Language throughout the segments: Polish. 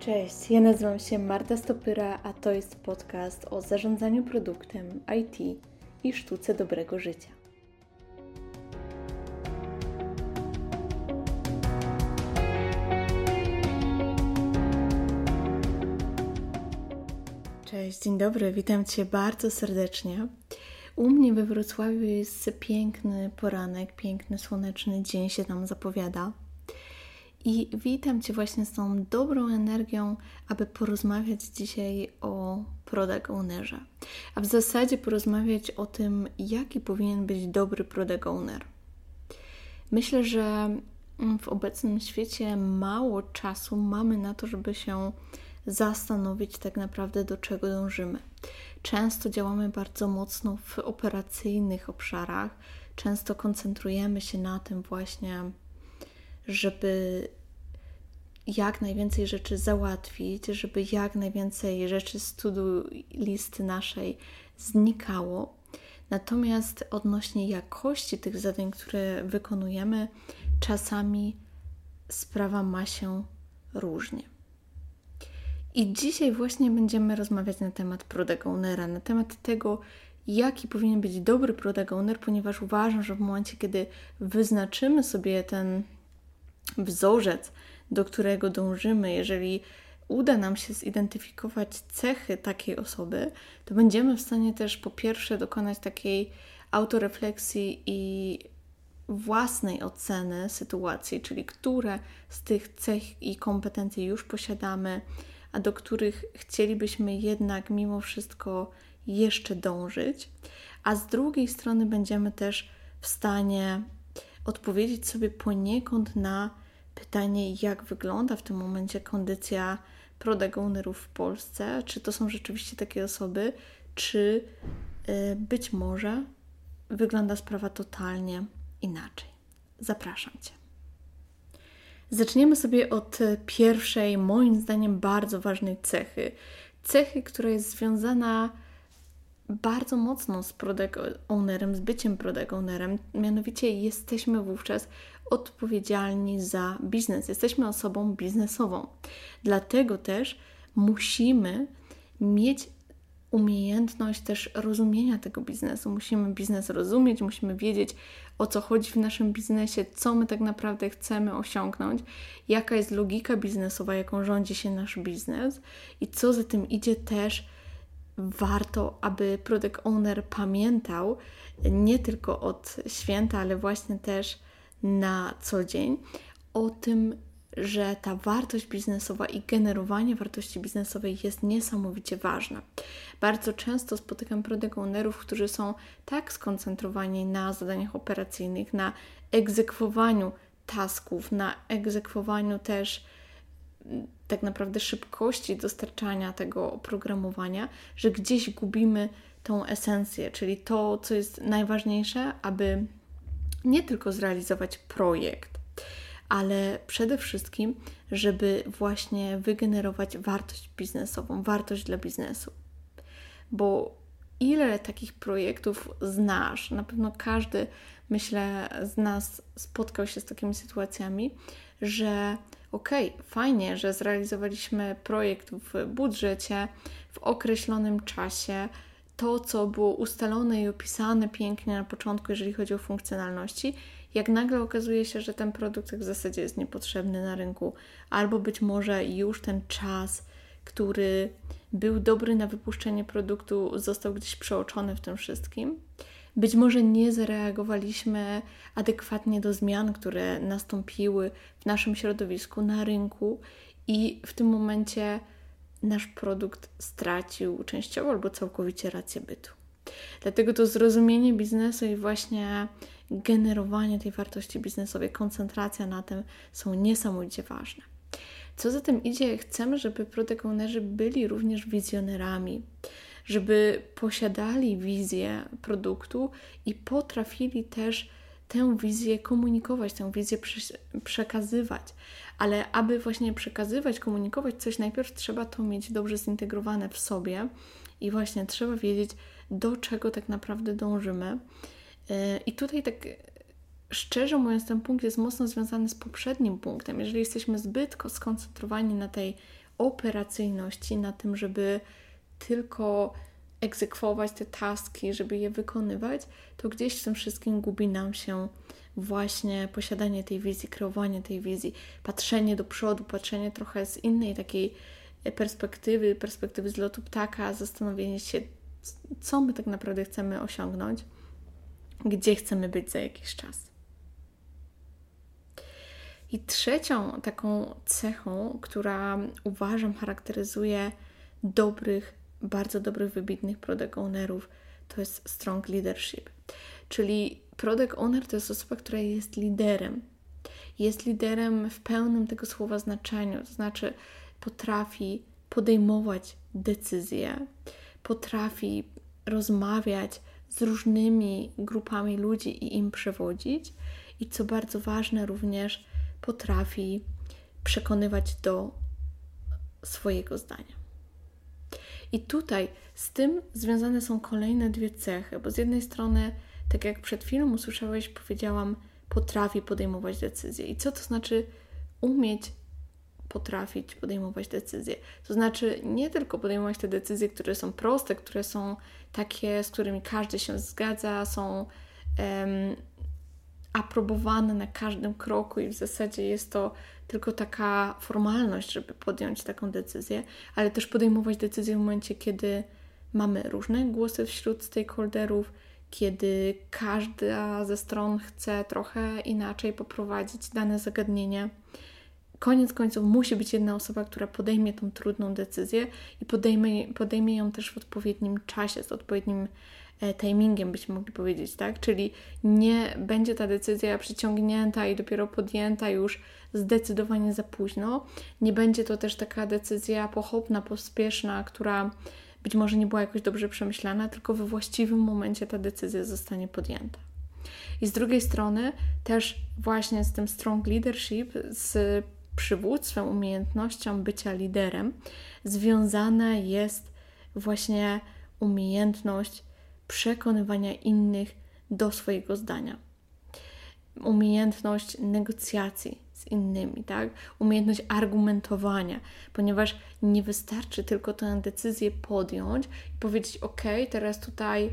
Cześć, ja nazywam się Marta Stopyra, a to jest podcast o zarządzaniu produktem, IT i sztuce dobrego życia. Cześć, dzień dobry, witam Cię bardzo serdecznie. U mnie we Wrocławiu jest piękny poranek, piękny słoneczny dzień się tam zapowiada. I witam Cię właśnie z tą dobrą energią, aby porozmawiać dzisiaj o product ownerze. A w zasadzie porozmawiać o tym, jaki powinien być dobry product owner. Myślę, że w obecnym świecie mało czasu mamy na to, żeby się zastanowić tak naprawdę, do czego dążymy. Często działamy bardzo mocno w operacyjnych obszarach, często koncentrujemy się na tym właśnie, żeby jak najwięcej rzeczy załatwić, żeby jak najwięcej rzeczy z to listy naszej znikało. Natomiast odnośnie jakości tych zadań, które wykonujemy, czasami sprawa ma się różnie. I dzisiaj właśnie będziemy rozmawiać na temat product ownera, na temat tego, jaki powinien być dobry product owner, ponieważ uważam, że w momencie, kiedy wyznaczymy sobie ten wzorzec, do którego dążymy, jeżeli uda nam się zidentyfikować cechy takiej osoby, to będziemy w stanie też po pierwsze dokonać takiej autorefleksji i własnej oceny sytuacji, czyli które z tych cech i kompetencji już posiadamy, a do których chcielibyśmy jednak mimo wszystko jeszcze dążyć, a z drugiej strony będziemy też w stanie odpowiedzieć sobie poniekąd na pytanie, jak wygląda w tym momencie kondycja product w Polsce, czy to są rzeczywiście takie osoby, czy y, być może wygląda sprawa totalnie inaczej. Zapraszam Cię. Zaczniemy sobie od pierwszej, moim zdaniem, bardzo ważnej cechy. Cechy, która jest związana bardzo mocno z product ownerem, z byciem product ownerem. Mianowicie jesteśmy wówczas odpowiedzialni za biznes. Jesteśmy osobą biznesową. Dlatego też musimy mieć umiejętność też rozumienia tego biznesu. Musimy biznes rozumieć, musimy wiedzieć o co chodzi w naszym biznesie, co my tak naprawdę chcemy osiągnąć, jaka jest logika biznesowa, jaką rządzi się nasz biznes i co za tym idzie też warto, aby product owner pamiętał nie tylko od święta, ale właśnie też na co dzień o tym, że ta wartość biznesowa i generowanie wartości biznesowej jest niesamowicie ważna. Bardzo często spotykam product ownerów, którzy są tak skoncentrowani na zadaniach operacyjnych, na egzekwowaniu tasków, na egzekwowaniu też tak naprawdę szybkości dostarczania tego oprogramowania, że gdzieś gubimy tą esencję, czyli to, co jest najważniejsze, aby nie tylko zrealizować projekt, ale przede wszystkim, żeby właśnie wygenerować wartość biznesową, wartość dla biznesu. Bo ile takich projektów znasz? Na pewno każdy, myślę, z nas spotkał się z takimi sytuacjami, że okay, fajnie, że zrealizowaliśmy projekt w budżecie, w określonym czasie, to, co było ustalone i opisane pięknie na początku, jeżeli chodzi o funkcjonalności, jak nagle okazuje się, że ten produkt w zasadzie jest niepotrzebny na rynku, albo być może już ten czas, który był dobry na wypuszczenie produktu, został gdzieś przeoczony w tym wszystkim. Być może nie zareagowaliśmy adekwatnie do zmian, które nastąpiły w naszym środowisku, na rynku, i w tym momencie nasz produkt stracił częściowo albo całkowicie rację bytu. Dlatego to zrozumienie biznesu i właśnie generowanie tej wartości biznesowej, koncentracja na tym są niesamowicie ważne. Co za tym idzie, chcemy, żeby product byli również wizjonerami, żeby posiadali wizję produktu i potrafili też tę wizję komunikować, tę wizję przekazywać. Ale aby właśnie przekazywać, komunikować coś, najpierw trzeba to mieć dobrze zintegrowane w sobie i właśnie trzeba wiedzieć, do czego tak naprawdę dążymy. E, I tutaj tak szczerze mówiąc, ten punkt jest mocno związany z poprzednim punktem. Jeżeli jesteśmy zbyt skoncentrowani na tej operacyjności, na tym, żeby tylko egzekwować te taski, żeby je wykonywać, to gdzieś w tym wszystkim gubi nam się właśnie posiadanie tej wizji, kreowanie tej wizji, patrzenie do przodu, patrzenie trochę z innej takiej perspektywy, perspektywy z lotu ptaka, zastanowienie się, co my tak naprawdę chcemy osiągnąć, gdzie chcemy być za jakiś czas. I trzecią taką cechą, która uważam charakteryzuje dobrych, bardzo dobrych, wybitnych product ownerów, to jest strong leadership. Czyli product owner to jest osoba, która jest liderem. Jest liderem w pełnym tego słowa znaczeniu, to znaczy potrafi podejmować decyzje, potrafi rozmawiać z różnymi grupami ludzi i im przewodzić, i co bardzo ważne, również potrafi przekonywać do swojego zdania. I tutaj z tym związane są kolejne dwie cechy, bo z jednej strony, tak jak przed chwilą usłyszałeś, powiedziałam, potrafi podejmować decyzje. I co to znaczy umieć potrafić podejmować decyzje? To znaczy nie tylko podejmować te decyzje, które są proste, które są takie, z którymi każdy się zgadza, są um, aprobowane na każdym kroku i w zasadzie jest to tylko taka formalność, żeby podjąć taką decyzję, ale też podejmować decyzje w momencie, kiedy mamy różne głosy wśród stakeholderów, kiedy każda ze stron chce trochę inaczej poprowadzić dane zagadnienie. Koniec końców musi być jedna osoba, która podejmie tą trudną decyzję i podejmie, podejmie ją też w odpowiednim czasie, z odpowiednim timingiem, byśmy mogli powiedzieć, tak? Czyli nie będzie ta decyzja przyciągnięta i dopiero podjęta już zdecydowanie za późno. Nie będzie to też taka decyzja pochopna, pospieszna, która być może nie była jakoś dobrze przemyślana, tylko we właściwym momencie ta decyzja zostanie podjęta. I z drugiej strony też właśnie z tym strong leadership, z przywództwem, umiejętnością bycia liderem, związana jest właśnie umiejętność przekonywania innych do swojego zdania. Umiejętność negocjacji z innymi, tak? Umiejętność argumentowania, ponieważ nie wystarczy tylko tę decyzję podjąć i powiedzieć: OK, teraz tutaj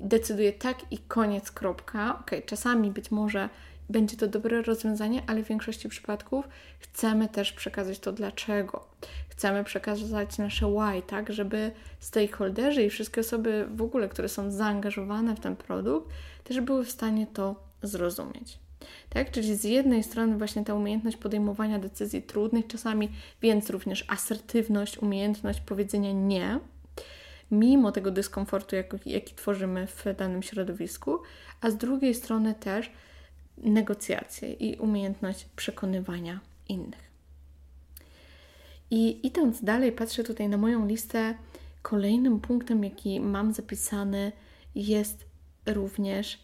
decyduję tak i koniec, kropka. OK, czasami być może będzie to dobre rozwiązanie, ale w większości przypadków chcemy też przekazać to dlaczego. Chcemy przekazać nasze why, tak, żeby stakeholderzy i wszystkie osoby w ogóle, które są zaangażowane w ten produkt, też były w stanie to zrozumieć. Tak? Czyli z jednej strony właśnie ta umiejętność podejmowania decyzji trudnych czasami, więc również asertywność, umiejętność powiedzenia nie, mimo tego dyskomfortu, jaki, jaki tworzymy w danym środowisku, a z drugiej strony też negocjacje i umiejętność przekonywania innych. I idąc dalej, patrzę tutaj na moją listę. Kolejnym punktem, jaki mam zapisany, jest również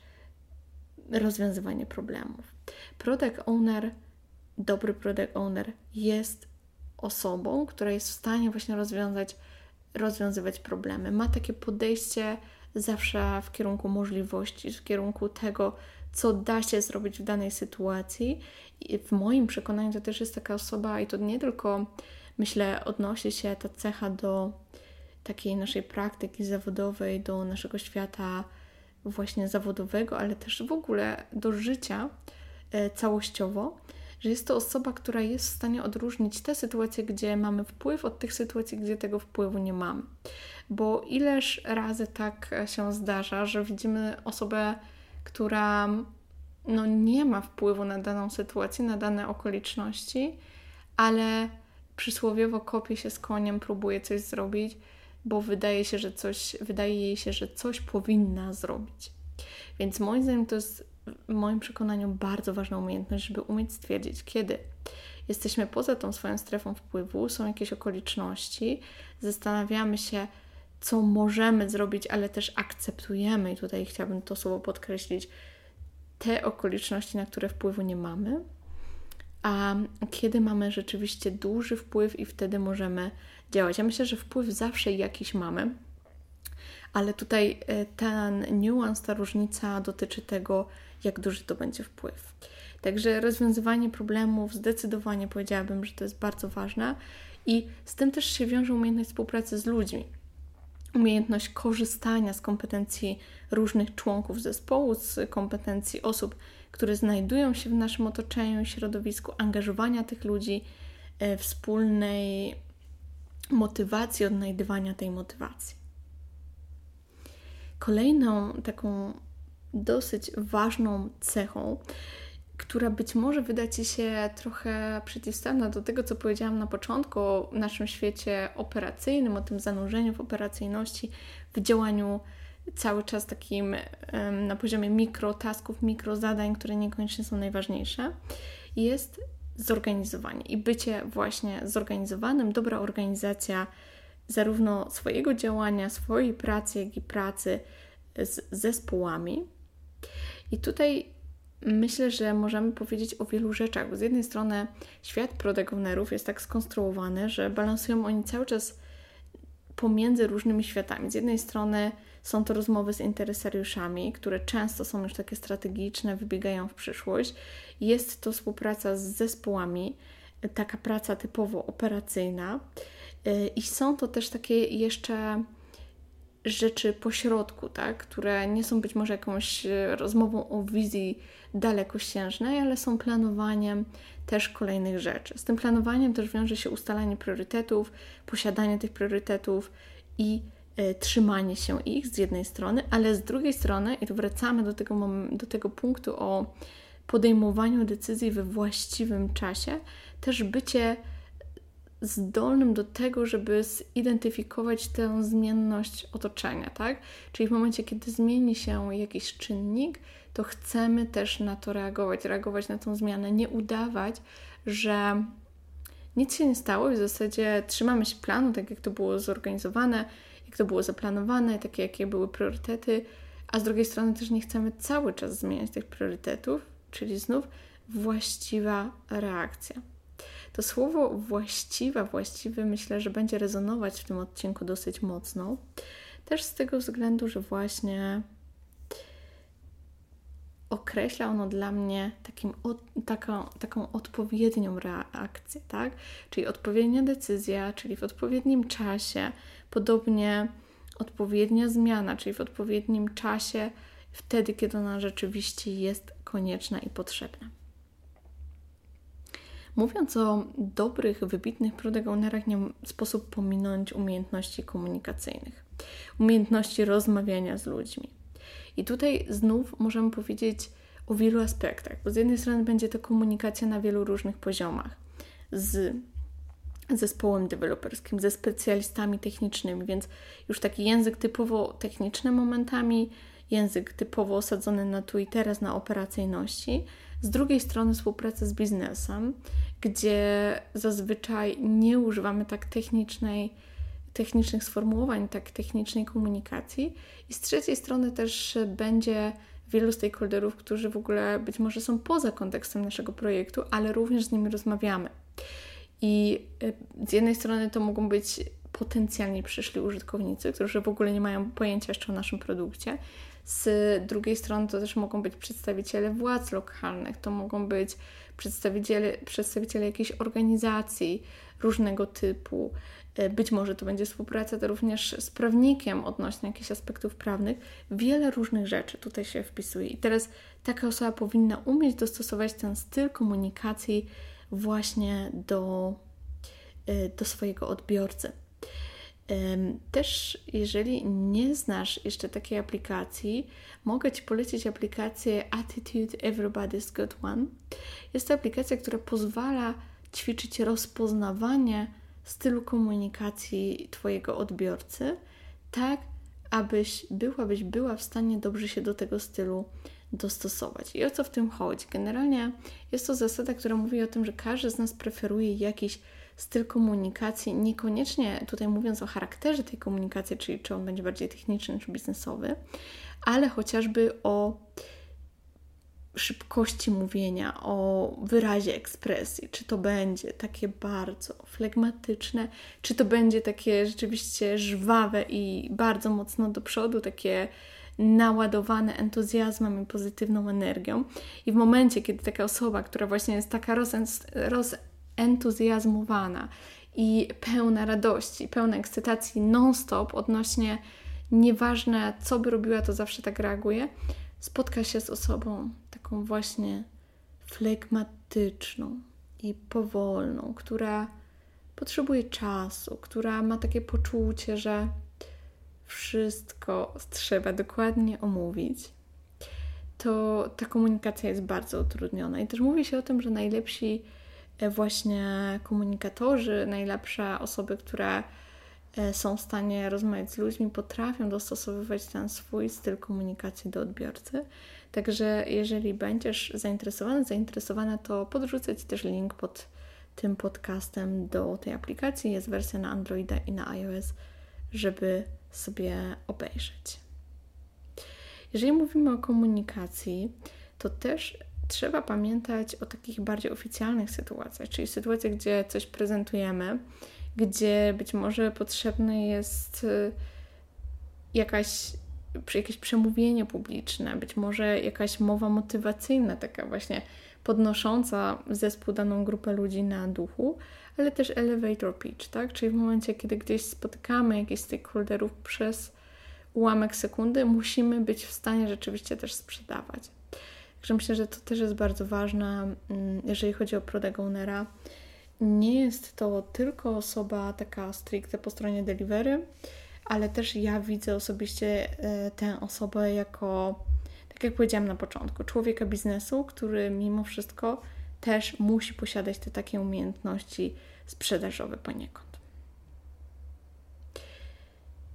rozwiązywanie problemów. Product owner, dobry product owner jest osobą, która jest w stanie właśnie rozwiązać, rozwiązywać problemy. Ma takie podejście zawsze w kierunku możliwości, w kierunku tego, co da się zrobić w danej sytuacji. I w moim przekonaniu to też jest taka osoba, i to nie tylko myślę, odnosi się ta cecha do takiej naszej praktyki zawodowej, do naszego świata właśnie zawodowego, ale też w ogóle do życia e, całościowo, że jest to osoba, która jest w stanie odróżnić te sytuacje, gdzie mamy wpływ, od tych sytuacji, gdzie tego wpływu nie mamy. Bo ileż razy tak się zdarza, że widzimy osobę, która no, nie ma wpływu na daną sytuację, na dane okoliczności, ale przysłowiowo kopie się z koniem, próbuje coś zrobić, bo wydaje się, że coś, wydaje jej się, że coś powinna zrobić. Więc moim zdaniem to jest w moim przekonaniu bardzo ważna umiejętność, żeby umieć stwierdzić, kiedy jesteśmy poza tą swoją strefą wpływu, są jakieś okoliczności, zastanawiamy się, co możemy zrobić, ale też akceptujemy, i tutaj chciałabym to słowo podkreślić, te okoliczności, na które wpływu nie mamy, a kiedy mamy rzeczywiście duży wpływ i wtedy możemy działać. Ja myślę, że wpływ zawsze jakiś mamy, ale tutaj e, ten niuans, ta różnica dotyczy tego, jak duży to będzie wpływ. Także rozwiązywanie problemów zdecydowanie powiedziałabym, że to jest bardzo ważne i z tym też się wiąże umiejętność współpracy z ludźmi. Umiejętność korzystania z kompetencji różnych członków zespołu, z kompetencji osób, które znajdują się w naszym otoczeniu i środowisku, angażowania tych ludzi, e, wspólnej motywacji, odnajdywania tej motywacji. Kolejną taką dosyć ważną cechą, która być może wyda Ci się trochę przeciwstawna do tego, co powiedziałam na początku o naszym świecie operacyjnym, o tym zanurzeniu w operacyjności, w działaniu cały czas takim na poziomie mikrotasków, mikrozadań, które niekoniecznie są najważniejsze, jest zorganizowanie i bycie właśnie zorganizowanym, dobra organizacja zarówno swojego działania, swojej pracy, jak i pracy z zespołami. I tutaj myślę, że możemy powiedzieć o wielu rzeczach, z jednej strony świat product ownerów jest tak skonstruowany, że balansują oni cały czas pomiędzy różnymi światami. Z jednej strony są to rozmowy z interesariuszami, które często są już takie strategiczne, wybiegają w przyszłość. Jest to współpraca z zespołami, taka praca typowo operacyjna. Y, I są to też takie jeszcze rzeczy pośrodku, tak? które nie są być może jakąś y, rozmową o wizji dalekosiężnej, ale są planowaniem też kolejnych rzeczy. Z tym planowaniem też wiąże się ustalanie priorytetów, posiadanie tych priorytetów i y, trzymanie się ich z jednej strony, ale z drugiej strony, i tu wracamy do tego, do tego punktu o podejmowaniu decyzji we właściwym czasie, też bycie zdolnym do tego, żeby zidentyfikować tę zmienność otoczenia, tak? Czyli w momencie, kiedy zmieni się jakiś czynnik, to chcemy też na to reagować, reagować na tą zmianę, nie udawać, że nic się nie stało i w zasadzie trzymamy się planu, tak jak to było zorganizowane, jak to było zaplanowane, takie jakie były priorytety, a z drugiej strony też nie chcemy cały czas zmieniać tych priorytetów, czyli znów właściwa reakcja. To słowo właściwa, właściwy myślę, że będzie rezonować w tym odcinku dosyć mocno. Też z tego względu, że właśnie określa ono dla mnie takim, taką, taką odpowiednią reakcję, tak? Czyli odpowiednia decyzja, czyli w odpowiednim czasie, podobnie odpowiednia zmiana, czyli w odpowiednim czasie, wtedy, kiedy ona rzeczywiście jest konieczna i potrzebna. Mówiąc o dobrych, wybitnych product ownerach, nie sposób pominąć umiejętności komunikacyjnych, umiejętności rozmawiania z ludźmi. I tutaj znów możemy powiedzieć o wielu aspektach, bo z jednej strony będzie to komunikacja na wielu różnych poziomach z zespołem deweloperskim, ze specjalistami technicznymi, więc już taki język typowo techniczny momentami, język typowo osadzony na tu i teraz, na operacyjności. Z drugiej strony współpraca z biznesem, gdzie zazwyczaj nie używamy tak technicznej, technicznych sformułowań, tak technicznej komunikacji. I z trzeciej strony też będzie wielu stakeholderów, którzy w ogóle być może są poza kontekstem naszego projektu, ale również z nimi rozmawiamy. I e, z jednej strony to mogą być potencjalnie przyszli użytkownicy, którzy w ogóle nie mają pojęcia jeszcze o naszym produkcie, z drugiej strony to też mogą być przedstawiciele władz lokalnych, to mogą być przedstawiciele, przedstawiciele jakichś organizacji różnego typu. E, być może to będzie współpraca to również z prawnikiem odnośnie jakichś aspektów prawnych. Wiele różnych rzeczy tutaj się wpisuje. I teraz taka osoba powinna umieć dostosować ten styl komunikacji właśnie do, e, do swojego odbiorcy. Też, jeżeli nie znasz jeszcze takiej aplikacji, mogę Ci polecić aplikację Attitude Everybody's Got One. Jest to aplikacja, która pozwala ćwiczyć rozpoznawanie stylu komunikacji Twojego odbiorcy, tak abyś była, byś była w stanie dobrze się do tego stylu dostosować. I o co w tym chodzi? Generalnie jest to zasada, która mówi o tym, że każdy z nas preferuje jakiś styl komunikacji, niekoniecznie tutaj mówiąc o charakterze tej komunikacji, czyli czy on będzie bardziej techniczny czy biznesowy, ale chociażby o szybkości mówienia, o wyrazie ekspresji, czy to będzie takie bardzo flegmatyczne, czy to będzie takie rzeczywiście żwawe i bardzo mocno do przodu, takie naładowane entuzjazmem i pozytywną energią. I w momencie, kiedy taka osoba, która właśnie jest taka rozentuzjazmowana i pełna radości, pełna ekscytacji non-stop odnośnie nieważne co by robiła, to zawsze tak reaguje, spotka się z osobą taką właśnie flegmatyczną i powolną, która potrzebuje czasu, która ma takie poczucie, że wszystko trzeba dokładnie omówić, to ta komunikacja jest bardzo utrudniona. I też mówi się o tym, że najlepsi właśnie komunikatorzy, najlepsze osoby, które e, są w stanie rozmawiać z ludźmi, potrafią dostosowywać ten swój styl komunikacji do odbiorcy. Także jeżeli będziesz zainteresowany, zainteresowana, to podrzucę Ci też link pod tym podcastem do tej aplikacji. Jest wersja na Androida i na iOS, żeby sobie obejrzeć. Jeżeli mówimy o komunikacji, to też trzeba pamiętać o takich bardziej oficjalnych sytuacjach, czyli sytuacjach, gdzie coś prezentujemy, gdzie być może potrzebne jest y, jakaś, jakieś przemówienie publiczne, być może jakaś mowa motywacyjna, taka właśnie podnosząca zespół, daną grupę ludzi na duchu, ale też elevator pitch, tak? Czyli w momencie, kiedy gdzieś spotykamy jakichś stakeholderów przez ułamek sekundy, musimy być w stanie rzeczywiście też sprzedawać. Także myślę, że to też jest bardzo ważne, mm, jeżeli chodzi o product ownera. Nie jest to tylko osoba taka stricte po stronie delivery, ale też ja widzę osobiście e, tę osobę jako, tak jak powiedziałam na początku, człowieka biznesu, który mimo wszystko też musi posiadać te takie umiejętności sprzedażowe poniekąd.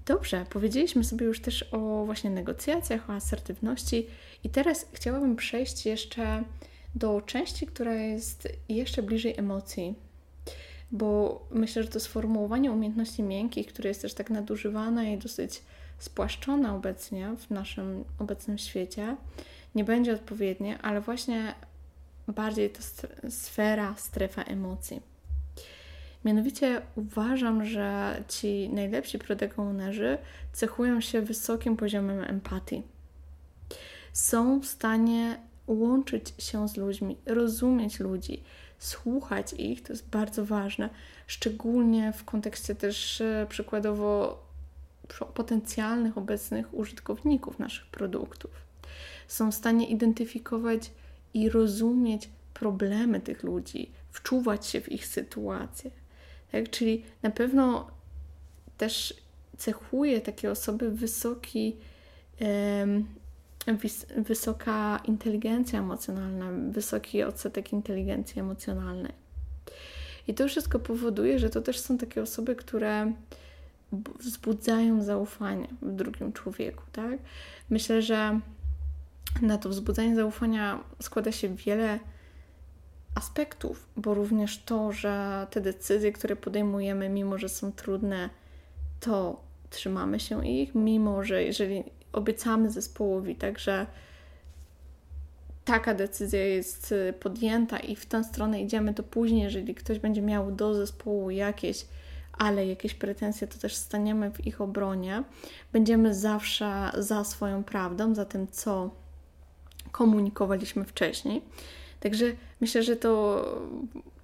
Dobrze, powiedzieliśmy sobie już też o właśnie negocjacjach, o asertywności i teraz chciałabym przejść jeszcze do części, która jest jeszcze bliżej emocji, bo myślę, że to sformułowanie umiejętności miękkich, które jest też tak nadużywane i dosyć spłaszczone obecnie w naszym obecnym świecie, nie będzie odpowiednie, ale właśnie bardziej to sfera, strefa emocji. Mianowicie uważam, że ci najlepsi product cechują się wysokim poziomem empatii. Są w stanie łączyć się z ludźmi, rozumieć ludzi, słuchać ich, to jest bardzo ważne, szczególnie w kontekście też e, przykładowo potencjalnych obecnych użytkowników naszych produktów. Są w stanie identyfikować i rozumieć problemy tych ludzi, wczuwać się w ich sytuację. Tak? Czyli na pewno też cechuje takie osoby wysoki, wys wysoka inteligencja emocjonalna, wysoki odsetek inteligencji emocjonalnej. I to wszystko powoduje, że to też są takie osoby, które wzbudzają zaufanie w drugim człowieku, tak? Myślę, że na to wzbudzanie zaufania składa się wiele aspektów, bo również to, że te decyzje, które podejmujemy, mimo że są trudne, to trzymamy się ich, mimo że jeżeli obiecamy zespołowi, także taka decyzja jest y, podjęta i w tę stronę idziemy, to później, jeżeli ktoś będzie miał do zespołu jakieś, ale jakieś pretensje, to też staniemy w ich obronie. Będziemy zawsze za swoją prawdą, za tym, co komunikowaliśmy wcześniej. Także myślę, że to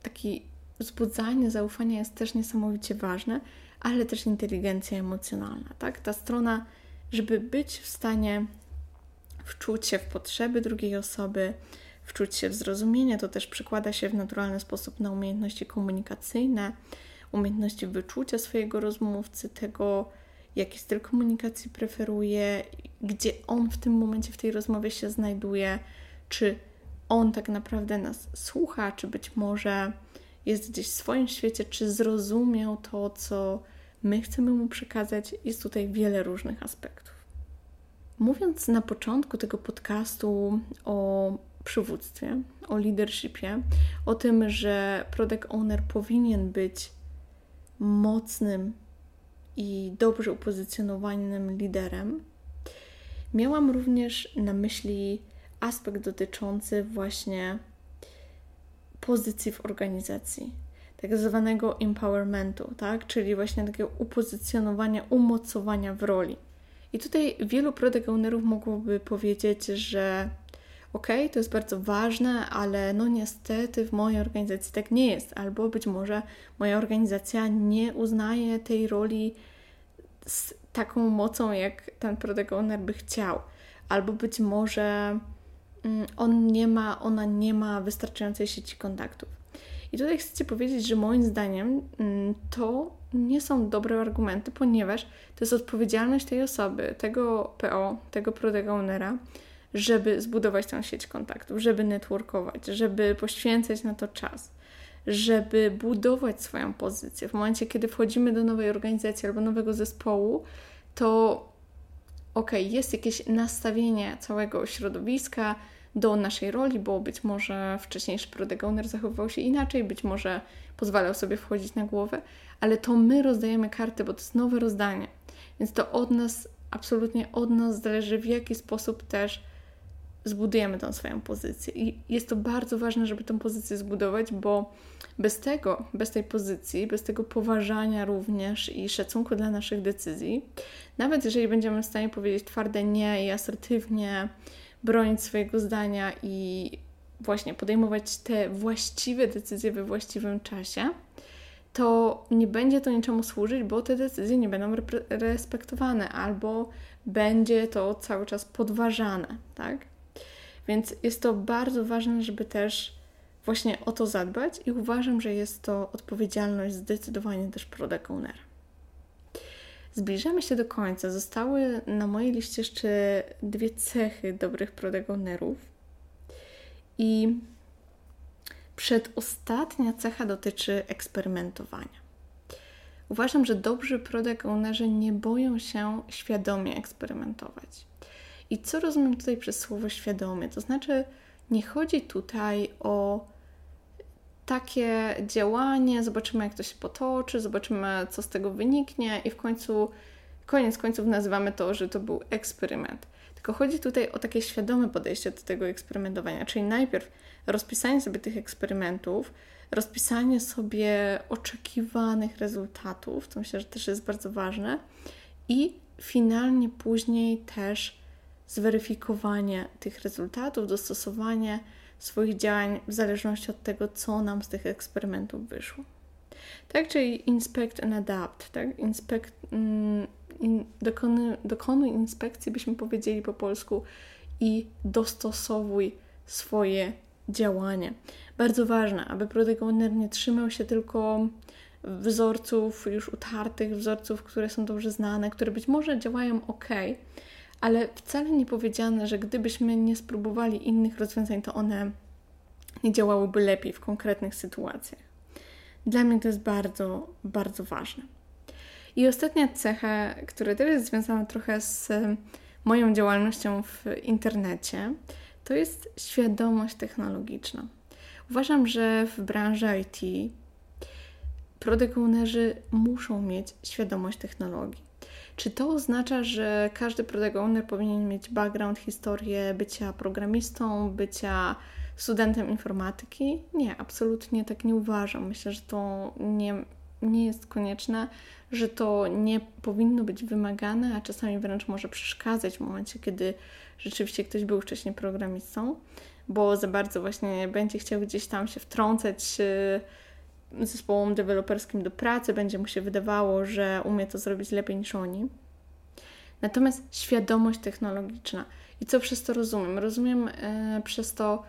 taki wzbudzanie zaufania jest też niesamowicie ważne, ale też inteligencja emocjonalna, tak? Ta strona, żeby być w stanie wczuć się w potrzeby drugiej osoby, wczuć się w zrozumienie, to też przekłada się w naturalny sposób na umiejętności komunikacyjne, umiejętności wyczucia swojego rozmówcy, tego, jaki styl komunikacji preferuje, gdzie on w tym momencie w tej rozmowie się znajduje, czy on tak naprawdę nas słucha, czy być może jest gdzieś w swoim świecie, czy zrozumiał to, co my chcemy mu przekazać. Jest tutaj wiele różnych aspektów. Mówiąc na początku tego podcastu o przywództwie, o leadershipie, o tym, że product owner powinien być mocnym i dobrze upozycjonowanym liderem, miałam również na myśli aspekt dotyczący właśnie pozycji w organizacji, tak zwanego empowermentu, tak? czyli właśnie takiego upozycjonowania, umocowania w roli. I tutaj wielu product ownerów mogłoby powiedzieć, że ok, to jest bardzo ważne, ale no niestety w mojej organizacji tak nie jest, albo być może moja organizacja nie uznaje tej roli z taką mocą, jak ten product owner by chciał, albo być może on nie ma, ona nie ma wystarczającej sieci kontaktów. I tutaj chcę powiedzieć, że moim zdaniem mm, to nie są dobre argumenty, ponieważ to jest odpowiedzialność tej osoby, tego PO, tego product ownera, żeby zbudować tę sieć kontaktów, żeby networkować, żeby poświęcać na to czas, żeby budować swoją pozycję. W momencie, kiedy wchodzimy do nowej organizacji albo nowego zespołu, to ok, jest jakieś nastawienie całego środowiska do naszej roli, bo być może wcześniejszy product owner zachowywał się inaczej, być może pozwalał sobie wchodzić na głowę, ale to my rozdajemy karty, bo to jest nowe rozdanie. Więc to od nas, absolutnie od nas zależy, w jaki sposób też zbudujemy tą swoją pozycję. I jest to bardzo ważne, żeby tę pozycję zbudować, bo bez tego, bez tej pozycji, bez tego poważania również i szacunku dla naszych decyzji, nawet jeżeli będziemy w stanie powiedzieć twarde nie i asertywnie bronić swojego zdania i właśnie podejmować te właściwe decyzje we właściwym czasie, to nie będzie to niczemu służyć, bo te decyzje nie będą respektowane albo będzie to cały czas podważane, tak? Więc jest to bardzo ważne, żeby też właśnie o to zadbać i uważam, że jest to odpowiedzialność zdecydowanie też product ownera. Zbliżamy się do końca. Zostały na mojej liście jeszcze dwie cechy dobrych product ownerów. I przedostatnia cecha dotyczy eksperymentowania. Uważam, że dobrzy product ownerzy nie boją się świadomie eksperymentować. I co rozumiem tutaj przez słowo świadomie? To znaczy, nie chodzi tutaj o takie działanie, zobaczymy jak to się potoczy, zobaczymy co z tego wyniknie i w końcu, koniec końców nazywamy to, że to był eksperyment. Tylko chodzi tutaj o takie świadome podejście do tego eksperymentowania, czyli najpierw rozpisanie sobie tych eksperymentów, rozpisanie sobie oczekiwanych rezultatów, co myślę, że też jest bardzo ważne, i finalnie później też zweryfikowanie tych rezultatów, dostosowanie swoich działań w zależności od tego, co nam z tych eksperymentów wyszło. Tak, czyli inspect and adapt, tak? Inspect, mm, in, dokony, dokonuj inspekcji, byśmy powiedzieli po polsku, i dostosowuj swoje działanie. Bardzo ważne, aby product owner nie trzymał się tylko wzorców już utartych, wzorców, które są dobrze znane, które być może działają ok, ale wcale nie powiedziane, że gdybyśmy nie spróbowali innych rozwiązań, to one nie działałyby lepiej w konkretnych sytuacjach. Dla mnie to jest bardzo, bardzo ważne. I ostatnia cecha, która też jest związana trochę z moją działalnością w internecie, to jest świadomość technologiczna. Uważam, że w branży IT product ownerzy muszą mieć świadomość technologii. Czy to oznacza, że każdy owner powinien mieć background, historię bycia programistą, bycia studentem informatyki? Nie, absolutnie tak nie uważam. Myślę, że to nie, nie jest konieczne, że to nie powinno być wymagane, a czasami wręcz może przeszkadzać w momencie, kiedy rzeczywiście ktoś był wcześniej programistą, bo za bardzo właśnie będzie chciał gdzieś tam się wtrącać zespołom deweloperskim do pracy, będzie mu się wydawało, że umie to zrobić lepiej niż oni. Natomiast świadomość technologiczna. I co przez to rozumiem? Rozumiem e, przez to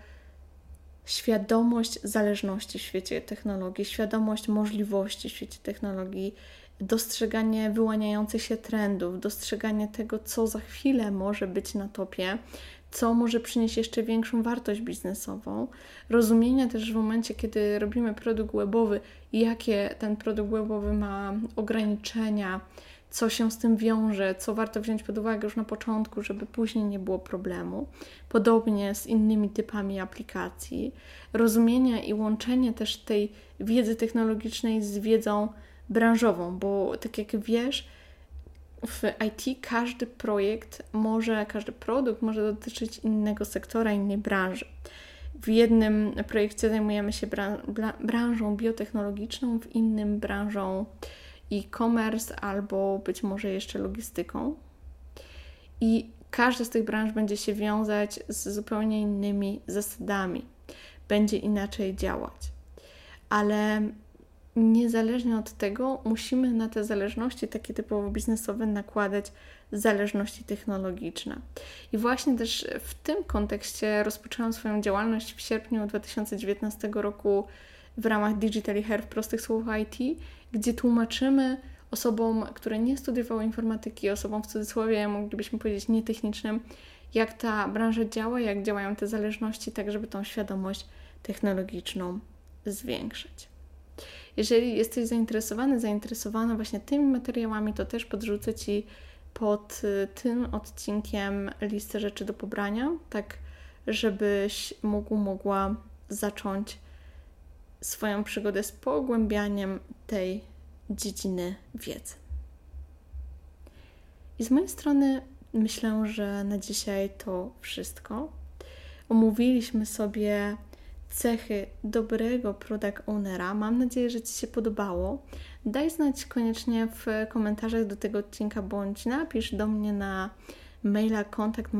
świadomość zależności w świecie technologii, świadomość możliwości w świecie technologii, dostrzeganie wyłaniających się trendów, dostrzeganie tego, co za chwilę może być na topie, co może przynieść jeszcze większą wartość biznesową, rozumienie też w momencie, kiedy robimy produkt webowy, jakie ten produkt webowy ma ograniczenia, co się z tym wiąże, co warto wziąć pod uwagę już na początku, żeby później nie było problemu. Podobnie z innymi typami aplikacji. Rozumienie i łączenie też tej wiedzy technologicznej z wiedzą branżową, bo tak jak wiesz, w IT każdy projekt może, każdy produkt może dotyczyć innego sektora, innej branży. W jednym projekcie zajmujemy się branżą biotechnologiczną, w innym branżą e-commerce albo być może jeszcze logistyką. I każda z tych branż będzie się wiązać z zupełnie innymi zasadami, będzie inaczej działać. Ale niezależnie od tego, musimy na te zależności takie typowo biznesowe nakładać zależności technologiczne. I właśnie też w tym kontekście rozpoczęłam swoją działalność w sierpniu 2019 roku w ramach Digitally Hair w prostych słowach IT, gdzie tłumaczymy osobom, które nie studiowały informatyki, osobom w cudzysłowie, moglibyśmy powiedzieć nietechnicznym, jak ta branża działa, jak działają te zależności, tak żeby tą świadomość technologiczną zwiększyć. Jeżeli jesteś zainteresowany, zainteresowana właśnie tymi materiałami, to też podrzucę Ci pod y, tym odcinkiem listę rzeczy do pobrania, tak żebyś mógł, mogła zacząć swoją przygodę z pogłębianiem tej dziedziny wiedzy. I z mojej strony myślę, że na dzisiaj to wszystko. Omówiliśmy sobie cechy dobrego product ownera. Mam nadzieję, że Ci się podobało. Daj znać koniecznie w komentarzach do tego odcinka, bądź napisz do mnie na maila kontakt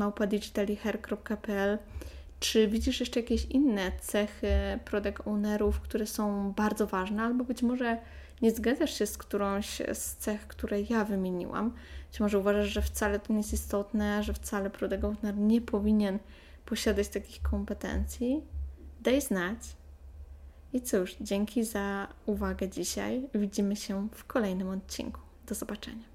czy widzisz jeszcze jakieś inne cechy product ownerów, które są bardzo ważne, albo być może nie zgadzasz się z którąś z cech, które ja wymieniłam. Być może uważasz, że wcale to nie jest istotne, że wcale product owner nie powinien posiadać takich kompetencji daj znać. I cóż, dzięki za uwagę dzisiaj. Widzimy się w kolejnym odcinku. Do zobaczenia.